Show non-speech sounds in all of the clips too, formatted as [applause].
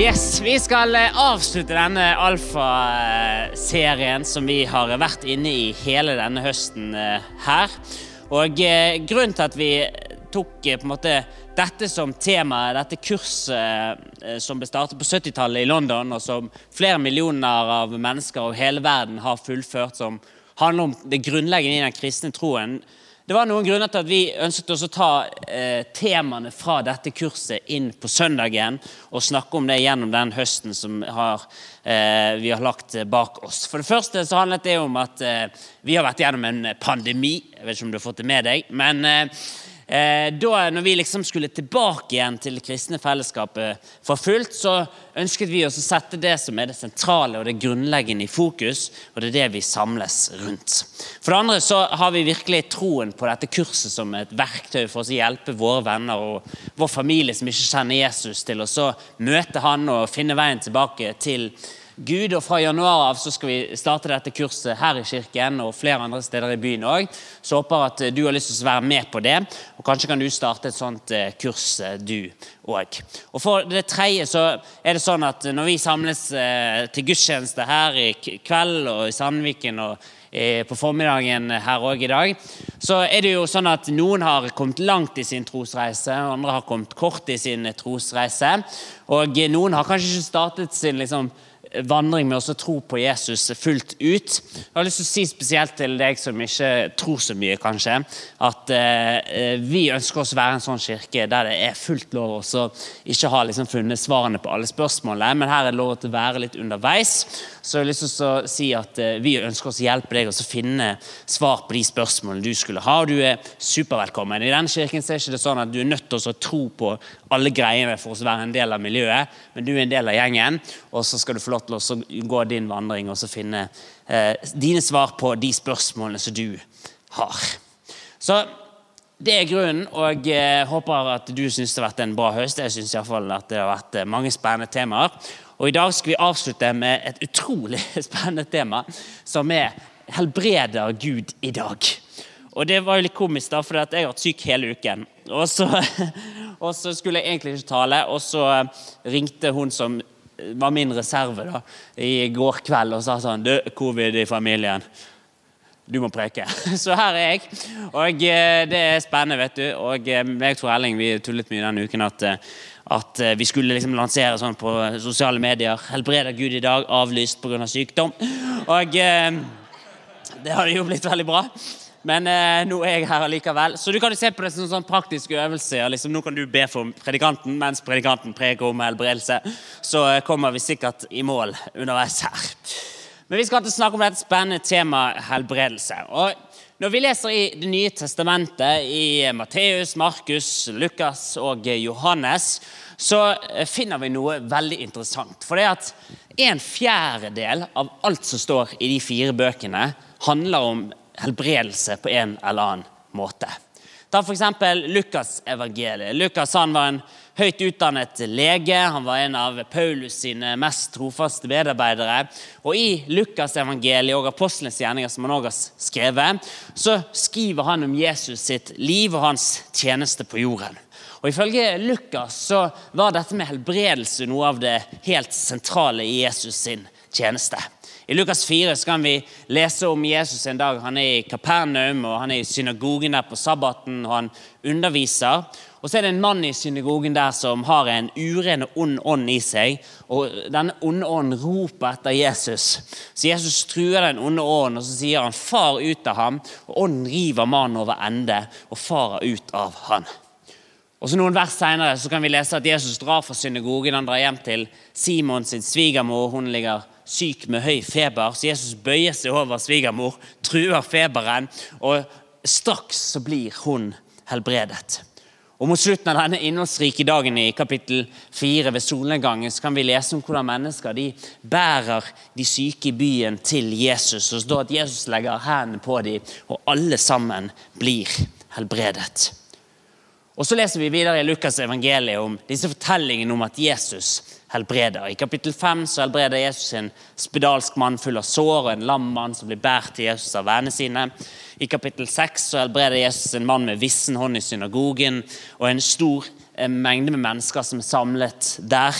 Yes, Vi skal eh, avslutte denne alfaserien som vi har vært inne i hele denne høsten eh, her. Og eh, Grunnen til at vi tok på en måte dette som tema, dette kurset som ble startet på 70-tallet i London, og som flere millioner av mennesker over hele verden har fullført, som handler om det grunnleggende i den kristne troen det var noen grunner til at vi ønsket oss å ta eh, temaene fra dette kurset inn på søndagen og snakke om det gjennom den høsten som har, eh, vi har lagt bak oss. For det første så handlet det om at eh, vi har vært gjennom en pandemi. Jeg vet ikke om du har fått det med deg. men eh, Eh, da når vi liksom skulle tilbake igjen til det kristne fellesskapet for fullt, så ønsket vi oss å sette det som er det sentrale og det grunnleggende i fokus, og det er det vi samles rundt. For det andre så har vi virkelig troen på dette kurset som et verktøy for å hjelpe våre venner og vår familie som ikke kjenner Jesus, til å møte han og finne veien tilbake til Gud. Og fra januar av så skal vi starte dette kurset her i kirken og flere andre steder i byen òg. Så håper at du har lyst til å være med på det. Og kanskje kan du starte et sånt eh, kurs, eh, du òg. Og for det tredje så er det sånn at når vi samles eh, til gudstjeneste her i kveld og i Sandviken og på formiddagen her òg i dag, så er det jo sånn at noen har kommet langt i sin trosreise, andre har kommet kort i sin trosreise. Og noen har kanskje ikke startet sin liksom, vandring med å tro på Jesus fullt ut. Jeg har lyst til å si spesielt til deg som ikke tror så mye, kanskje, at eh, vi ønsker oss å være en sånn kirke der det er fullt lov å ikke ha liksom funnet svarene på alle spørsmålene, men her er det lov til å være litt underveis. Så jeg har lyst til å si at eh, vi ønsker oss å hjelpe deg å finne svar på de spørsmålene du skulle ha. og Du er supervelkommen. I denne kirken så er det ikke sånn at du er nødt til å tro på alle greiene for å være en del av miljøet, men du er en del av gjengen, og så skal du få lov til å gå din vandring og finne eh, dine svar på de spørsmålene som du har. Så det er grunnen, og jeg håper at du syns det har vært en bra høst. Jeg syns at det har vært eh, mange spennende temaer. Og I dag skal vi avslutte med et utrolig [laughs] spennende tema, som er 'Helbreder Gud i dag'. Og Det var jo litt komisk, da, for jeg har vært syk hele uken. Og så, [laughs] og så skulle jeg egentlig ikke tale, og så ringte hun som var min reserve da, i går kveld og sa sånn Du, covid i familien. Du må preke. [laughs] Så her er jeg. Og eh, det er spennende, vet du. Og eh, jeg tror Elling vi tullet mye denne uken at, eh, at vi skulle liksom lansere sånn på sosiale medier. 'Helbreder Gud i dag', avlyst pga. Av sykdom. Og det hadde jo blitt veldig bra. Men eh, nå er jeg her likevel. Så du kan se på det som en sånn praktisk øvelse. Liksom, nå kan du be for predikanten mens predikanten preker om helbredelse. Så eh, kommer vi sikkert i mål underveis her. Men vi skal snakke om dette spennende temaet helbredelse. Og når vi leser i Det nye testamentet, i Matteus, Markus, Lukas og Johannes, så eh, finner vi noe veldig interessant. For det er at en fjerdedel av alt som står i de fire bøkene, handler om helbredelse på en eller annen måte. Ta f.eks. Lukas evangeliet. Lukas han var en høyt utdannet lege. Han var en av Paulus sine mest trofaste medarbeidere. Og I Lukas evangeliet og apostlenes gjerninger, som han også har skrevet, så skriver han om Jesus sitt liv og hans tjeneste på jorden. Og Ifølge Lukas så var dette med helbredelse noe av det helt sentrale i Jesus sin tjeneste. I Lukas 4 kan vi lese om Jesus en dag. Han er i Kapernaum og han er i synagogen der på sabbaten og han underviser. Og så er det en mann i synagogen der som har en uren og ond ånd i seg. Og denne onde ånden roper etter Jesus. Så Jesus truer den onde ånden, og så sier han 'far ut av ham'. Og ånden river mannen over ende og farer ut av han. Og så Noen vers senere kan vi lese at Jesus drar fra synagogen. Han drar hjem til Simon sin svigermor. Hun ligger syk med høy feber. Så Jesus bøyer seg over svigermor, truer feberen, og straks så blir hun helbredet. Og Mot slutten av denne innholdsrike dagen i kapittel 4 ved solnedgangen så kan vi lese om hvordan mennesker de bærer de syke i byen til Jesus. Og står at Jesus legger hendene på dem, og alle sammen blir helbredet. Og Så leser vi videre i Lukas evangeliet om disse fortellingene om at Jesus helbreder. I kapittel 5 så helbreder Jesus en spedalsk mann full av sår og en lam mann som blir båret til Jesus av vennene sine. I kapittel 6 så helbreder Jesus en mann med vissen hånd i synagogen og en stor en mengde med mennesker som er samlet der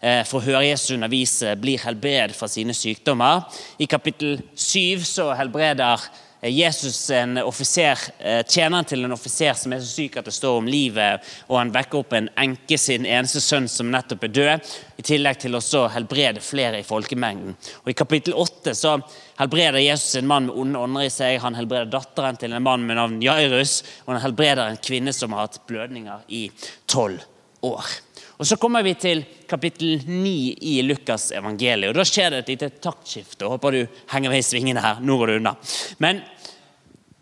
eh, for å høre Jesus undervise, blir helbredet fra sine sykdommer. I kapittel 7 så helbreder Jesus en offiser, eh, tjeneren til en offiser som er så syk at det står om livet, og han vekker opp en enke sin eneste sønn som nettopp er død, i tillegg til å helbrede flere i folkemengden. Og I kapittel 8 så helbreder Jesus en mann med onde ånder i seg. Han helbreder datteren til en mann med navn Jairus, og han helbreder en kvinne som har hatt blødninger i tolv år. Og Så kommer vi til kapittel 9 i Lukas evangeliet. og Da skjer det et lite taktskifte. Håper du henger med i svingene her. Nå går du unna. Men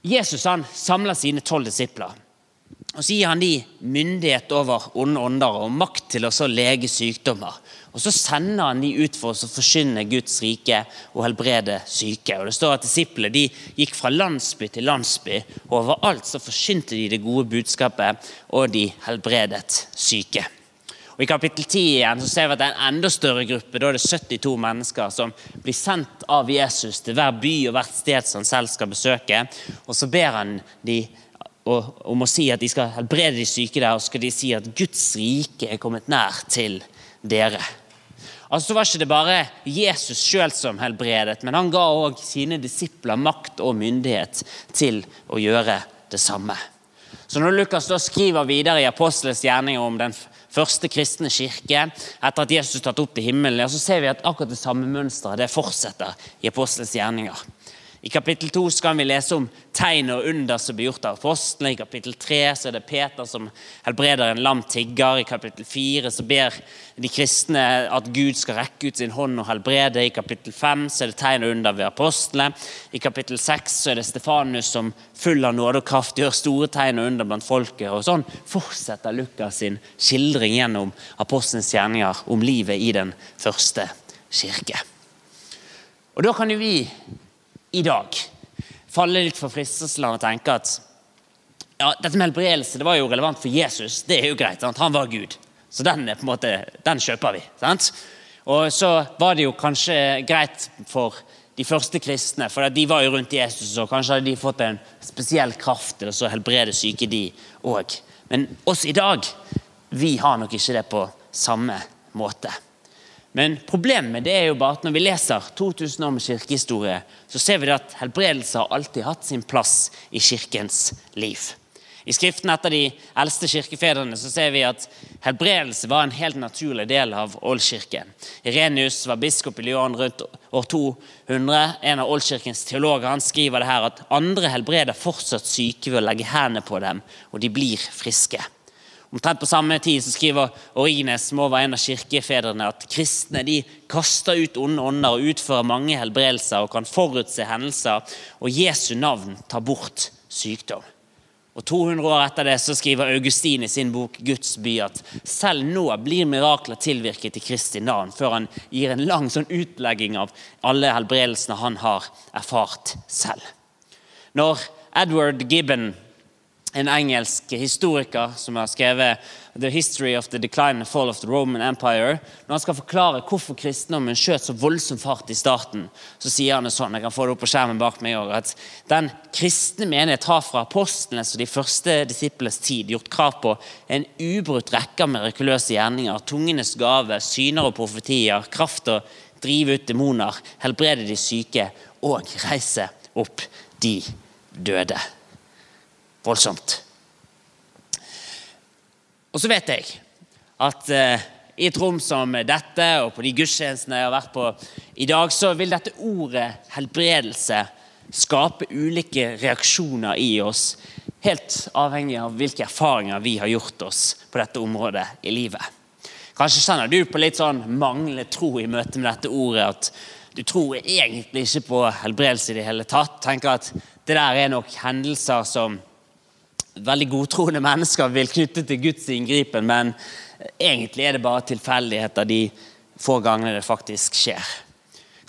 Jesus han samler sine tolv disipler. Og Så gir han de myndighet over onde ånder og makt til å lege sykdommer. Og Så sender han de ut for å forkynne Guds rike og helbrede syke. Og Det står at Disiplene de gikk fra landsby til landsby. og Overalt så forkynte de det gode budskapet, og de helbredet syke. Og I kapittel 10 igjen så ser vi at det er en enda større gruppe. Da er det 72 mennesker som blir sendt av Jesus til hver by og hvert sted som han selv skal besøke. Og Så ber han de om å si at de skal helbrede de syke der, og skal de si at Guds rike er kommet nær til dere. Altså så var ikke det bare Jesus sjøl som helbredet, men han ga òg sine disipler makt og myndighet til å gjøre det samme. Så når Lukas da skriver videre i Apostles gjerninger om den første kristne kirke etter at Jesus tatt opp til himmelen, så ser vi at akkurat det samme mønsteret fortsetter i apostelens gjerninger. I kapittel 2 skal vi lese om tegn og under som blir gjort av apostlene. I kapittel 3 så er det Peter som helbreder en lam tigger. I kapittel 4 så ber de kristne at Gud skal rekke ut sin hånd og helbrede. I kapittel 5 så er det tegn og under ved apostlene. I kapittel 6 så er det Stefanus som full av nåde og kraft gjør store tegn og under blant folket. Og sånn fortsetter Lukas sin skildring gjennom apostlenes gjerninger om livet i den første kirke. Og Da kan jo vi i dag faller litt for fristelsen av å tenke at ja, dette med helbredelse det var jo relevant for Jesus. Det er jo greit. Sant? Han var Gud. Så den, er på en måte, den kjøper vi. Sant? Og så var det jo kanskje greit for de første kristne, for de var jo rundt Jesus, og kanskje hadde de fått en spesiell kraft til å helbrede syke, de òg. Men oss i dag, vi har nok ikke det på samme måte. Men problemet det er jo bare at når vi leser 2000 år med kirkehistorie, så ser vi at helbredelse har alltid hatt sin plass i kirkens liv. I skriften etter de eldste kirkefedrene så ser vi at helbredelse var en helt naturlig del av oldkirken. Irenius var biskop i Lyon rundt år 200. En av oldkirkens teologer han skriver det her at andre helbreder fortsatt syke ved å legge hendene på dem, og de blir friske. Omtrent på samme tid så skriver Origines, som var en av kirkefedrene, at kristne de kaster ut onde ånder og utfører mange helbredelser og kan forutse hendelser, og Jesu navn tar bort sykdom. Og 200 år etter det så skriver Augustin i sin bok 'Guds by' at selv nå blir mirakler tilvirket i Kristi navn, før han gir en lang sånn utlegging av alle helbredelsene han har erfart selv. Når Edward Gibbon en engelsk historiker som har skrevet 'The History of the Decline and Fall of the Roman Empire'. Når han skal forklare hvorfor kristendommen skjøt så voldsom fart i starten, så sier han det sånn jeg kan få det opp på skjermen bak meg også, at den kristne menighet har fra apostlenes og de første disiplenes tid gjort krav på en ubrutt rekke av mirakuløse gjerninger, tungenes gave, syner og profetier, kraft å drive ut demoner, helbrede de syke og reise opp de døde voldsomt. Og så vet jeg at eh, i et rom som dette og på de gudstjenestene jeg har vært på i dag, så vil dette ordet helbredelse skape ulike reaksjoner i oss. Helt avhengig av hvilke erfaringer vi har gjort oss på dette området i livet. Kanskje kjenner du på litt sånn manglende tro i møte med dette ordet. At du tror egentlig ikke på helbredelse i det hele tatt. Tenker at det der er nok hendelser som veldig godtroende mennesker vil knytte til Guds inngripen, men egentlig er det bare tilfeldigheter de få gangene det faktisk skjer.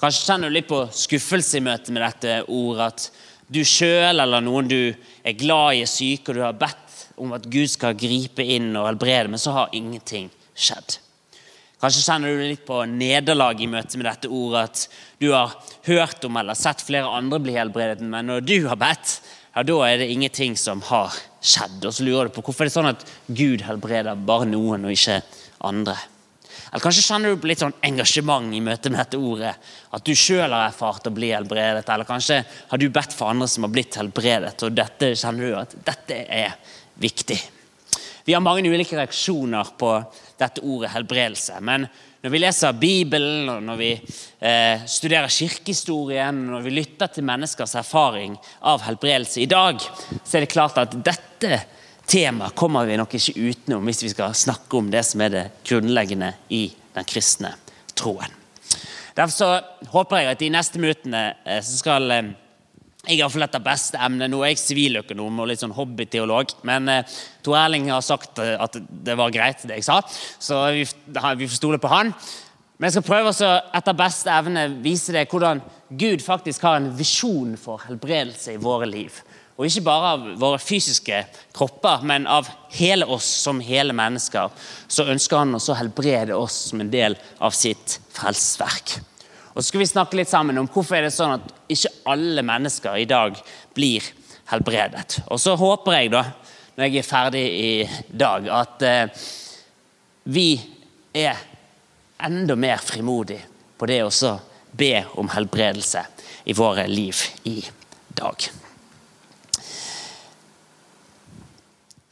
Kanskje kjenner du litt på skuffelse i møte med dette ordet. At du sjøl eller noen du er glad i, er syk, og du har bedt om at Gud skal gripe inn og helbrede, men så har ingenting skjedd. Kanskje kjenner du litt på nederlag i møte med dette ordet. At du har hørt om eller sett flere andre bli helbredet, men når du har bedt, ja, da er det ingenting som har skjedd. Og så lurer du på hvorfor er det sånn at Gud helbreder bare noen og ikke andre. Eller kanskje kjenner du på litt sånn engasjement i møte med dette ordet. At du sjøl har erfart å bli helbredet, eller kanskje har du bedt for andre som har blitt helbredet. Og dette kjenner du at dette er viktig. Vi har mange ulike reaksjoner på dette ordet helbredelse. Men når vi leser Bibelen, og når vi eh, studerer kirkehistorien, når vi lytter til menneskers erfaring av helbredelse i dag, så er det klart at dette temaet kommer vi nok ikke utenom hvis vi skal snakke om det som er det grunnleggende i den kristne troen. Derfor så håper jeg at de neste minuttene eh, så skal eh, jeg har iallfall dette beste emnet. Nå er jeg siviløkonom og litt sånn hobbyteolog. Men eh, Tor Erling har sagt eh, at det var greit, det jeg sa. Så vi, vi får stole på han. Men jeg skal prøve å etter beste evne vise deg hvordan Gud faktisk har en visjon for helbredelse i våre liv. Og ikke bare av våre fysiske kropper, men av hele oss som hele mennesker. Så ønsker han også å helbrede oss som en del av sitt frelsesverk. Og så skal vi snakke litt sammen om hvorfor er det sånn at ikke alle mennesker i dag blir helbredet. Og så håper jeg, da, når jeg er ferdig i dag, at eh, vi er enda mer frimodige på det å be om helbredelse i våre liv i dag.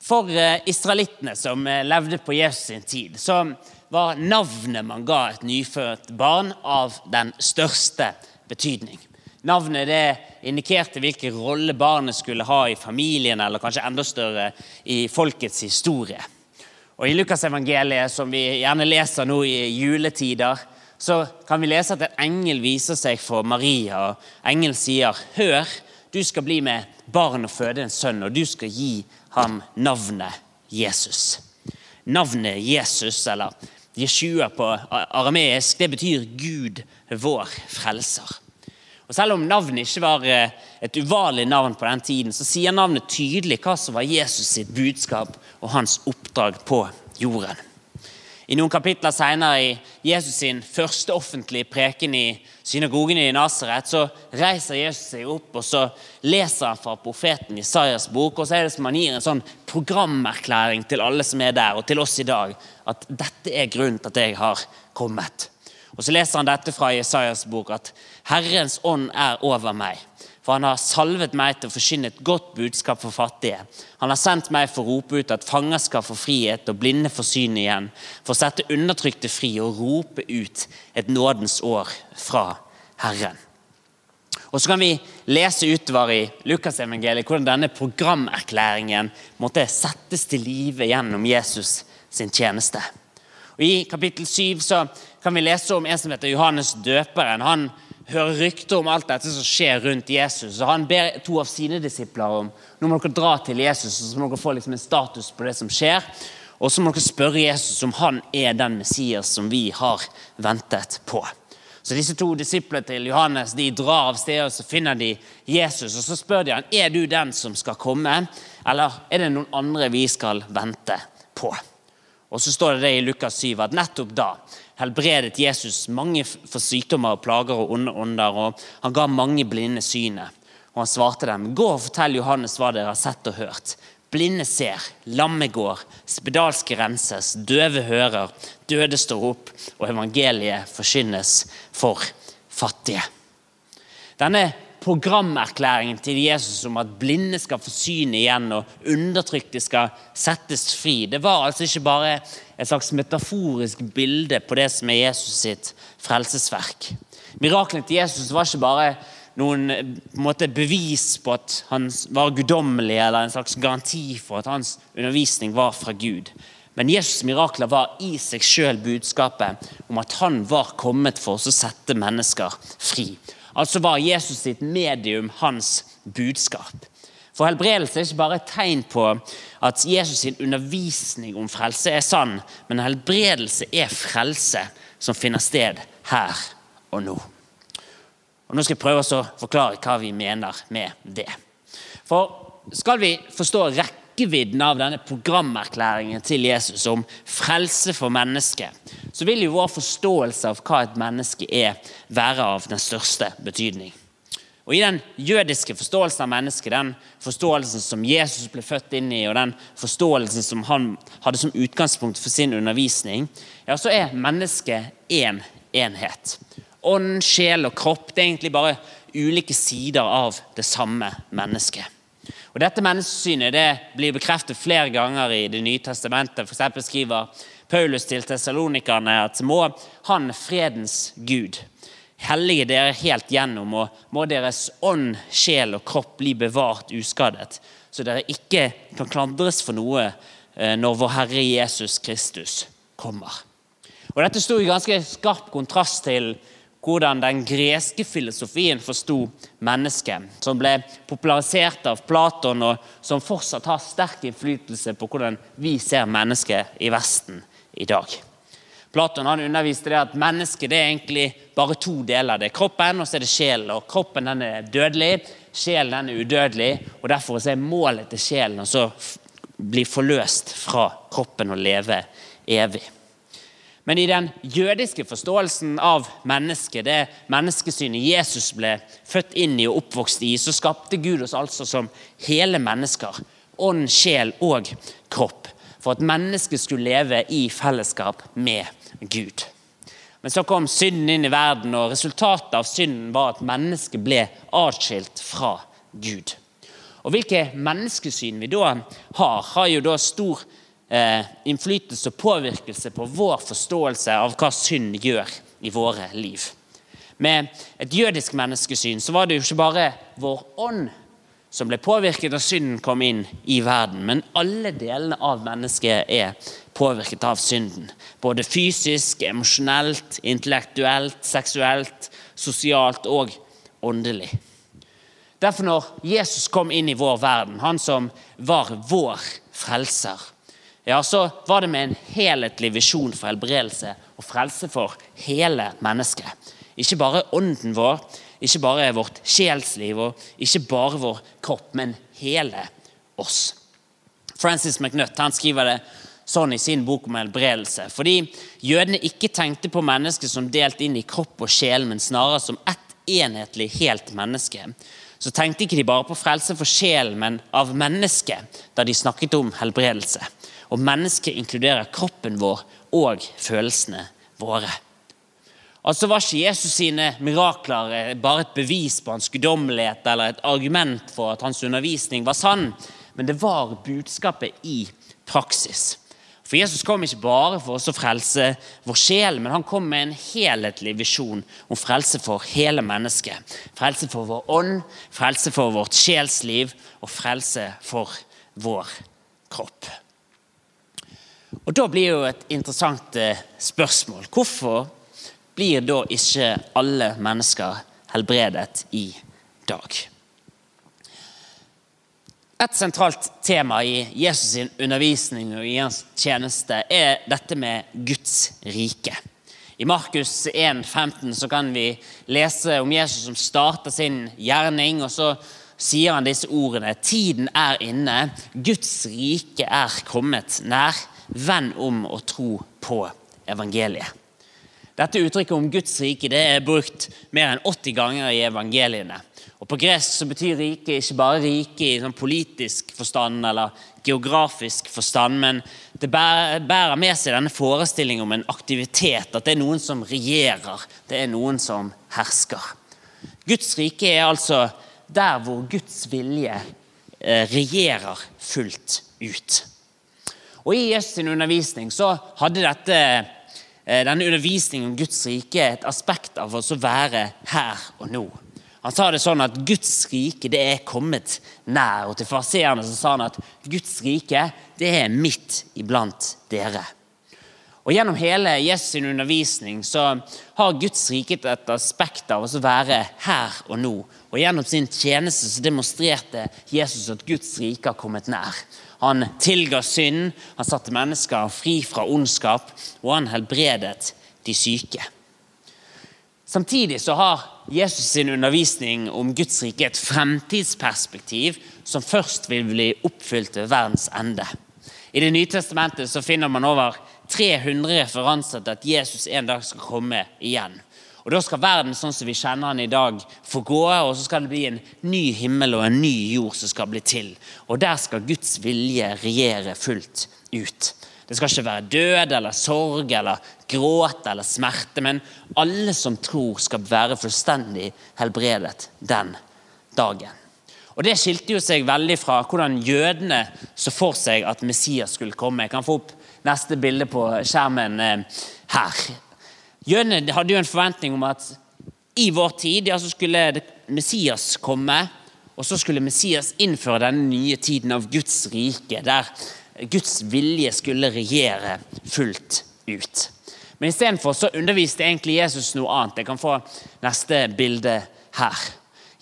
For eh, israelittene som eh, levde på Jesus sin tid, så var navnet man ga et nyfødt barn, av den største betydning. Navnet det indikerte hvilken rolle barnet skulle ha i familien, eller kanskje enda større i folkets historie. Og I Lukasevangeliet, som vi gjerne leser nå i juletider, så kan vi lese at en engel viser seg for Maria. og Engelen sier, 'Hør, du skal bli med barn og føde en sønn, og du skal gi ham navnet Jesus'. Navnet Jesus, eller Jeshua på arameisk, det betyr Gud, vår frelser. Og Selv om navnet ikke var eh, et uvanlig navn på den tiden, så sier navnet tydelig hva som var Jesus sitt budskap og hans oppdrag på jorden. I noen kapitler senere i Jesus sin første offentlige preken i synagogen i Nasaret, så reiser Jesus seg opp og så leser han fra profeten Isaias bok. og så er det som Han gir en sånn programerklæring til alle som er der, og til oss i dag. At dette er grunnen til at jeg har kommet. Og Så leser han dette fra Isaias bok, at Herrens ånd er over meg for han har salvet meg til å forsyne et godt budskap for fattige. Han har sendt meg for å rope ut at fanger skal få frihet og blinde få syn igjen. For å sette undertrykte fri og rope ut et nådens år fra Herren. Og Så kan vi lese utover i Lukasevangeliet hvordan denne programerklæringen måtte settes til live gjennom Jesus sin tjeneste. Og I kapittel 7 så kan vi lese om en som heter Johannes døperen. Han hører rykter om alt dette som skjer rundt Jesus. og Han ber to av sine disipler om nå må dere dra til Jesus så må dere få liksom en status på det som skjer. Og så må dere spørre Jesus om han er den Messias som vi har ventet på. Så disse to disiplene til Johannes de drar av sted og så finner de Jesus. og Så spør de han, er du den som skal komme, eller er det noen andre vi skal vente på. Og så står det det i Lukas 7 at nettopp da helbredet Jesus mange for sykdommer og plager og onde ånder. og Han ga mange blinde synet. Og han svarte dem, gå og fortell Johannes hva dere har sett og hørt. Blinde ser, lamme går, spedalske renses, døve hører, døde står opp, og evangeliet forkynnes for fattige. Denne programerklæringen til Jesus om at blinde skal få syn igjen og undertrykte skal settes fri, det var altså ikke bare et slags metaforisk bilde på det som er Jesus sitt frelsesverk. Miraklene til Jesus var ikke bare noen på måte, bevis på at han var guddommelig, eller en slags garanti for at hans undervisning var fra Gud. Men Jesus' mirakler var i seg sjøl budskapet om at han var kommet for å sette mennesker fri. Altså var Jesus sitt medium hans budskap. For helbredelse er ikke bare et tegn på at Jesus sin undervisning om frelse er sann, men helbredelse er frelse som finner sted her og nå. Og Nå skal jeg prøve å forklare hva vi mener med det. For skal vi forstå rekkevidden av denne programerklæringen til Jesus om frelse for mennesket, så vil jo vår forståelse av hva et menneske er, være av den største betydning. Og I den jødiske forståelsen av mennesket, den forståelsen som Jesus ble født inn i, og den forståelsen som han hadde som utgangspunkt for sin undervisning, ja, så er mennesket én enhet. Ånd, sjel og kropp det er egentlig bare ulike sider av det samme mennesket. Og Dette menneskesynet det blir bekreftet flere ganger i Det nye testamentet. For skriver Paulus til tessalonikerne at må han fredens Gud hellige dere helt gjennom, og må deres ånd, sjel og kropp bli bevart uskadet, så dere ikke kan klandres for noe eh, når vår Herre Jesus Kristus kommer. Og Dette sto i ganske skarp kontrast til hvordan den greske filosofien forsto mennesket, som ble popularisert av Platon, og som fortsatt har sterk innflytelse på hvordan vi ser mennesket i Vesten i dag. Platon han underviste det at mennesket det er egentlig bare to deler. Det er kroppen og så er det sjelen. Og kroppen den er dødelig, sjelen den er udødelig. og Derfor er målet til sjelen å bli forløst fra kroppen og leve evig. Men i den jødiske forståelsen av mennesket, det menneskesynet Jesus ble født inn i og oppvokst i, så skapte Gud oss altså som hele mennesker. Ånd, sjel og kropp. For at mennesket skulle leve i fellesskap med Gud. Men så kom synden inn i verden, og resultatet av synden var at mennesket ble atskilt fra Gud. Og Hvilke menneskesyn vi da har, har jo da stor eh, innflytelse og påvirkelse på vår forståelse av hva synd gjør i våre liv. Med et jødisk menneskesyn så var det jo ikke bare vår ånd som ble påvirket da synden kom inn i verden, men alle delene av mennesket er påvirket av synden. Både fysisk, emosjonelt, intellektuelt, seksuelt, sosialt og åndelig. Derfor når Jesus kom inn i vår verden, han som var vår frelser, ja, så var det med en helhetlig visjon for helbredelse og frelse for hele mennesket. Ikke bare ånden vår, ikke bare vårt sjelsliv og ikke bare vår kropp, men hele oss. Francis McNutt han skriver det sånn i sin bok om helbredelse. Fordi jødene ikke tenkte på mennesket som delt inn i kropp og sjel, men snarere som ett enhetlig, helt menneske, så tenkte ikke de bare på frelse for sjelen, men av mennesket da de snakket om helbredelse. Og mennesket inkluderer kroppen vår og følelsene våre. Altså var ikke Jesus sine mirakler bare et bevis på hans guddommelighet eller et argument for at hans undervisning var sann, men det var budskapet i praksis. For Jesus kom ikke bare for oss å frelse vår sjel, men han kom med en helhetlig visjon om frelse for hele mennesket. Frelse for vår ånd, frelse for vårt sjelsliv og frelse for vår kropp. Og Da blir jo et interessant eh, spørsmål. Hvorfor blir da ikke alle mennesker helbredet i dag? Et sentralt tema i Jesus' undervisning og i hans tjeneste er dette med Guds rike. I Markus 1, 15 så kan vi lese om Jesus som starter sin gjerning. og så sier han disse ordene. Tiden er inne, Guds rike er kommet nær. Vend om og tro på evangeliet. Dette uttrykket om Guds rike det er brukt mer enn 80 ganger i evangeliene. Og På gresk så betyr rike ikke bare rike i sånn politisk forstand eller geografisk forstand, men det bærer med seg denne forestillingen om en aktivitet, at det er noen som regjerer, det er noen som hersker. Guds rike er altså der hvor Guds vilje eh, regjerer fullt ut. Og I Jesus' sin undervisning så hadde dette, eh, denne undervisningen om Guds rike et aspekt av oss å være her og nå. Han sa det sånn at Guds rike det er kommet nær. Og til farseerne sa han at Guds rike det er midt iblant dere. Og Gjennom hele Jesus' undervisning så har Guds rike et aspekt av å være her og nå. Og Gjennom sin tjeneste så demonstrerte Jesus at Guds rike har kommet nær. Han tilga synd, han satte mennesker fri fra ondskap, og han helbredet de syke. Samtidig så har Jesus sin undervisning om Guds rike et fremtidsperspektiv som først vil bli oppfylt ved verdens ende. I Det nye testamentet så finner man over 300 referanser til at Jesus en dag skal komme igjen. Og Da skal verden sånn som vi kjenner den i dag, få gå, og så skal det bli en ny himmel og en ny jord som skal bli til. Og Der skal Guds vilje regjere fullt ut. Det skal ikke være død eller sorg eller gråt eller smerte, men alle som tror, skal være fullstendig helbredet den dagen. Og Det skilte jo seg veldig fra hvordan jødene så for seg at Messias skulle komme. Jeg kan få opp neste bilde på skjermen eh, her. Jødene hadde jo en forventning om at i vår tid ja, så skulle Messias komme, og så skulle Messias innføre denne nye tiden av Guds rike, der Guds vilje skulle regjere fullt ut. Men istedenfor så underviste egentlig Jesus noe annet. Jeg kan få neste bilde her.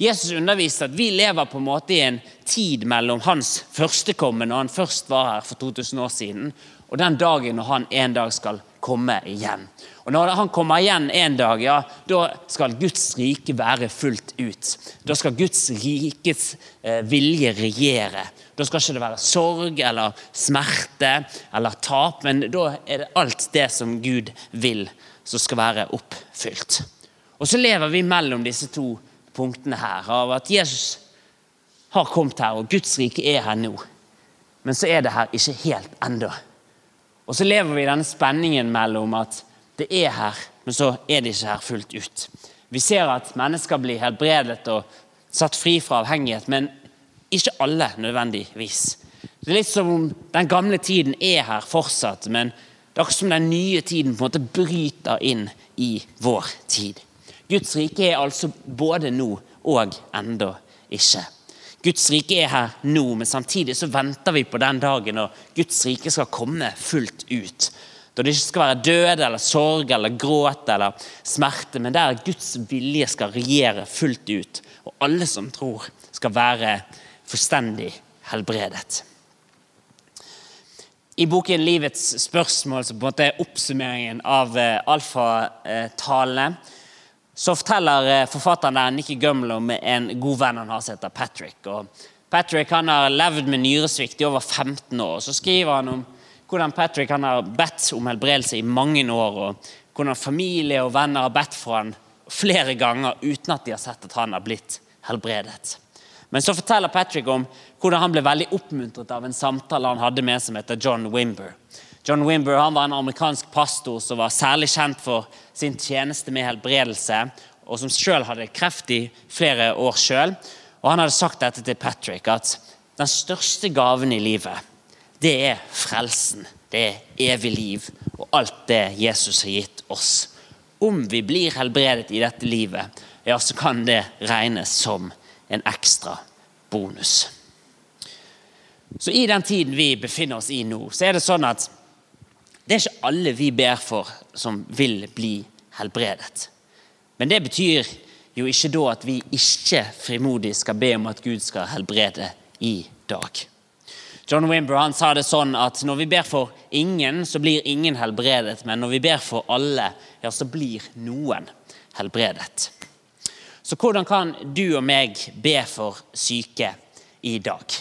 Jesus underviste at vi lever på en måte i en tid mellom hans førstekommende, når han først var her for 2000 år siden, og den dagen når han en dag skal komme igjen. Og Når han kommer igjen en dag, ja, da skal Guds rike være fullt ut. Da skal Guds rikes eh, vilje regjere. Da skal ikke det være sorg eller smerte eller tap, men da er det alt det som Gud vil, som skal være oppfylt. Og så lever vi mellom disse to punktene her, av at Jesus har kommet her, og Guds rike er her nå. Men så er det her ikke helt ennå. Og så lever vi i denne spenningen mellom at det er her, men så er det ikke her fullt ut. Vi ser at mennesker blir helbredet og satt fri fra avhengighet, men ikke alle nødvendigvis. Det er litt som om den gamle tiden er her fortsatt, men det er akkurat som den nye tiden på en måte bryter inn i vår tid. Guds rike er altså både nå og enda ikke. Guds rike er her nå, men samtidig så venter vi på den dagen når Guds rike skal komme fullt ut. Da det ikke skal være død eller sorg eller gråt eller smerte, men der Guds vilje skal regjere fullt ut. Og alle som tror, skal være fullstendig helbredet. I boken 'Livets spørsmål', som på en måte er oppsummeringen av eh, alfatalene, så forteller forfatteren der Nikki Gummel om en god venn han har som heter Patrick. Og Patrick han har levd med nyresvikt i over 15 år. Så skriver han om hvordan Patrick han har bedt om helbredelse i mange år. og Hvordan familie og venner har bedt for han flere ganger uten at de har sett at han har blitt helbredet. Men så forteller Patrick om hvordan han ble veldig oppmuntret av en samtale han hadde med som heter John Wimber. John Wimber han var en amerikansk pastor som var særlig kjent for sin tjeneste med helbredelse, og som selv hadde kreft i flere år. Og Han hadde sagt dette til Patrick, at den største gaven i livet, det er frelsen. Det er evig liv og alt det Jesus har gitt oss. Om vi blir helbredet i dette livet, ja, så kan det regnes som en ekstra bonus. Så I den tiden vi befinner oss i nå, så er det sånn at det er ikke alle vi ber for, som vil bli helbredet. Men det betyr jo ikke da at vi ikke frimodig skal be om at Gud skal helbrede i dag. John Wimber han sa det sånn at når vi ber for ingen, så blir ingen helbredet. Men når vi ber for alle, ja, så blir noen helbredet. Så hvordan kan du og meg be for syke i dag?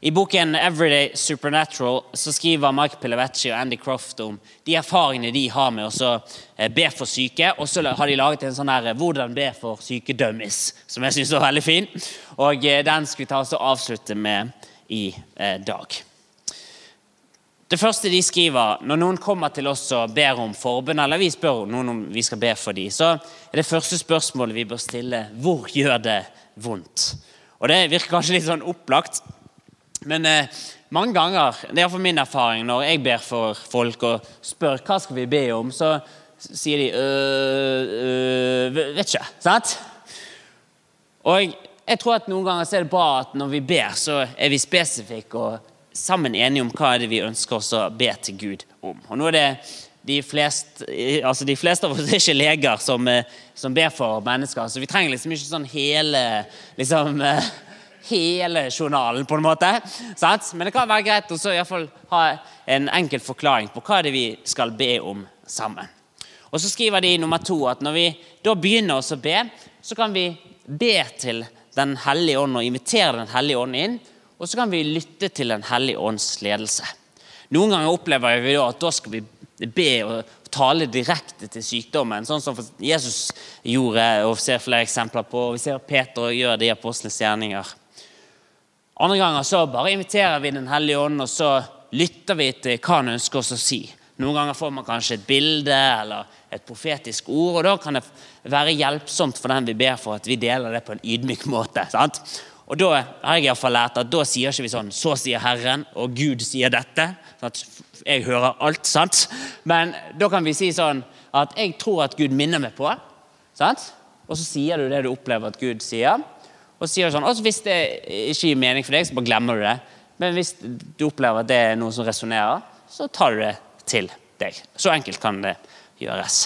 I boken 'Everyday Supernatural' så skriver Mike Pilavecci og Andy Croft om de erfaringene de har med å eh, be for syke. Og så har de laget en sånn her 'Hvordan be for syke-dummies', som jeg syns var veldig fin. Og eh, Den skal vi ta oss og avslutte med i eh, dag. Det første de skriver når noen kommer til oss og ber om forbund, eller vi spør noen om vi skal be for dem, så er det første spørsmålet vi bør stille hvor gjør det vondt? Og Det virker kanskje litt sånn opplagt, men eh, mange ganger, det er iallfall min erfaring, når jeg ber for folk og spør hva skal vi be om, så sier de øh, øh, vet ikke. Sant? Og jeg tror at noen ganger er det bra at når vi ber, så er vi spesifikke og sammen enige om hva er det vi ønsker oss å be til Gud om. Og nå er det de fleste, altså de fleste av oss er ikke leger som, eh, som ber for mennesker, så vi trenger liksom ikke sånn hele liksom, eh, hele journalen, på en måte. Sant? Men det kan være greit å ha en enkel forklaring på hva det er vi skal be om sammen. Og Så skriver de nummer to at når vi da begynner å be, så kan vi be til Den hellige ånd og invitere Den hellige ånd inn. og så kan vi lytte til Den hellige ånds ledelse. Noen ganger opplever vi da at da skal vi be og tale direkte til sykdommen, sånn som Jesus gjorde og ser flere eksempler på. og Vi ser Peter gjøre det i apostlenes gjerninger. Andre ganger så bare inviterer vi Den hellige ånd, og så lytter vi til hva han ønsker oss å si. Noen ganger får man kanskje et bilde eller et profetisk ord, og da kan det være hjelpsomt for den vi ber for, at vi deler det på en ydmyk måte. sant? Og da har jeg i hvert fall lært at da sier ikke vi sånn 'Så sier Herren', og Gud sier dette. Sånn at jeg hører alt, sant? Men da kan vi si sånn at 'jeg tror at Gud minner meg på'. sant? Og så sier du det du opplever at Gud sier. Og sier sånn, og Hvis det ikke gir mening for deg, så bare glemmer du det. Men hvis du opplever at det er noe som resonnerer, så tar du det til deg. Så enkelt kan det gjøres.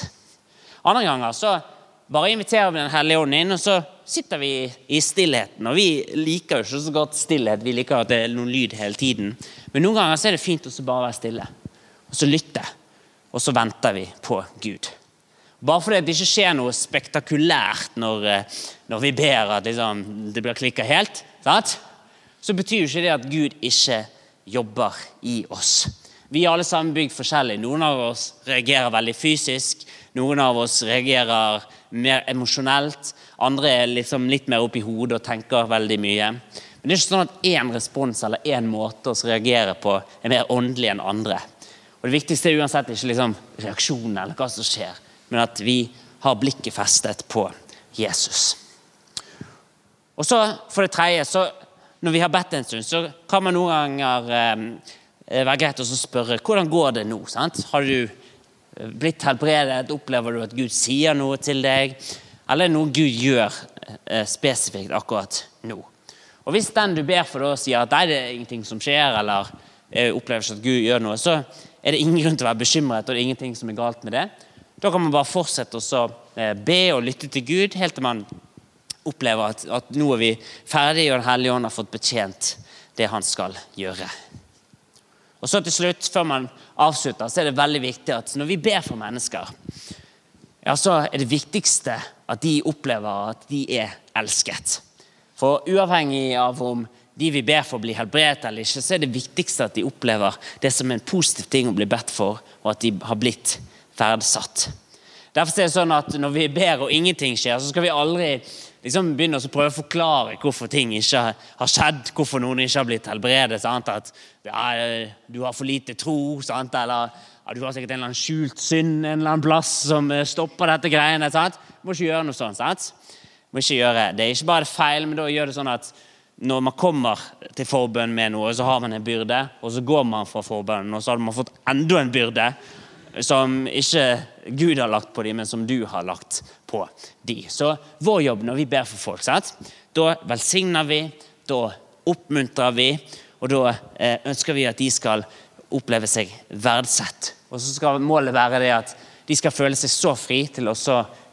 Andre ganger så bare inviterer vi Den hellige ånd inn, og så sitter vi i stillheten. Og vi liker jo ikke så godt stillhet. Vi liker at det er noen lyd hele tiden. Men noen ganger så er det fint å bare være stille og så lytte. Og så venter vi på Gud. Bare fordi det ikke skjer noe spektakulært når, eh, når vi ber at liksom, det blir klikka helt, sant? så betyr jo ikke det at Gud ikke jobber i oss. Vi er alle sammen bygd forskjellig. Noen av oss reagerer veldig fysisk. Noen av oss reagerer mer emosjonelt. Andre er liksom litt mer oppi hodet og tenker veldig mye. Men det er ikke sånn at én respons eller én måte å reagere på er mer åndelig enn andre. Og Det viktigste er uansett ikke liksom reaksjonen eller hva som skjer, men at vi har blikket festet på Jesus. Og så For det tredje, så når vi har bedt en stund, så kan man noen ganger eh, være greit å spørre hvordan går det nå. sant? Har du blitt helbredet? Opplever du at Gud sier noe til deg? Eller er det noe Gud gjør eh, spesifikt akkurat nå? Og Hvis den du ber for, da sier at nei, det er ingenting som skjer, eller opplever ikke at Gud gjør noe, så er det ingen grunn til å være bekymret, og det er ingenting som er galt med det. Da kan man bare fortsette å eh, be og lytte til Gud helt til man opplever at, at nå er vi ferdige, og Den hellige ånd har fått betjent det han skal gjøre. Og så til slutt, Før man avslutter, så er det veldig viktig at når vi ber for mennesker, ja, så er det viktigste at de opplever at de er elsket. For uavhengig av om de vi ber for, blir helbredet eller ikke, så er det viktigste at de opplever det som en positiv ting å bli bedt for, og at de har blitt verdsatt. Derfor er det sånn at Når vi ber og ingenting skjer, så skal vi aldri liksom begynne å prøve å forklare hvorfor ting ikke har skjedd, hvorfor noen ikke har blitt helbredet. Sant? At ja, du har for lite tro, sant? eller ja, du har sikkert en eller annen skjult synd en eller annen plass som eh, stopper dette greiene. Sant? Du må ikke gjøre noe sånt. sant? Du må ikke gjøre, Det er ikke bare feil, men da gjør det sånn at når man kommer til forbønn med noe, så har man en byrde, og så går man fra forbønnen, og så har man fått enda en byrde som ikke Gud har lagt på dem, men som du har lagt på dem. Så vår jobb når vi ber for folk, sant? da velsigner vi, da oppmuntrer vi, og da eh, ønsker vi at de skal oppleve seg verdsett. Og så skal målet være det at de skal føle seg så fri til å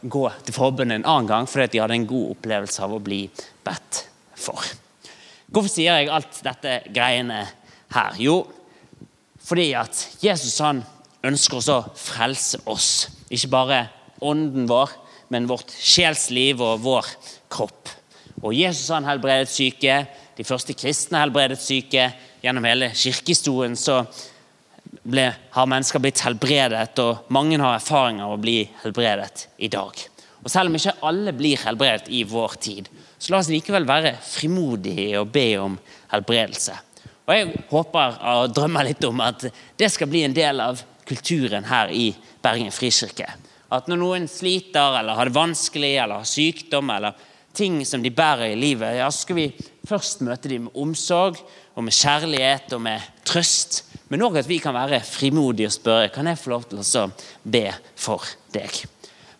gå til forbundet en annen gang fordi de hadde en god opplevelse av å bli bedt for. Hvorfor sier jeg alt dette greiene her? Jo, fordi at Jesus han ønsker også å frelse oss. Ikke bare ånden vår, men vårt sjelsliv og vår kropp. Og Jesus han helbredet syke. De første kristne helbredet syke. Gjennom hele kirkehistorien så ble, har mennesker blitt helbredet, og mange har erfaringer av å bli helbredet i dag. Og Selv om ikke alle blir helbredet i vår tid, så la oss likevel være frimodige og be om helbredelse. Og Jeg håper og drømmer litt om at det skal bli en del av kulturen her i Bergen frikirke. At når noen sliter eller har det vanskelig eller har sykdom eller ting som de bærer i livet, ja, skal vi først møte dem med omsorg og med kjærlighet og med trøst. Men òg at vi kan være frimodige og spørre kan jeg få lov til å be for deg.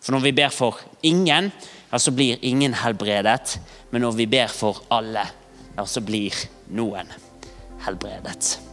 For når vi ber for ingen, ja, så blir ingen helbredet. Men når vi ber for alle, ja, så blir noen helbredet.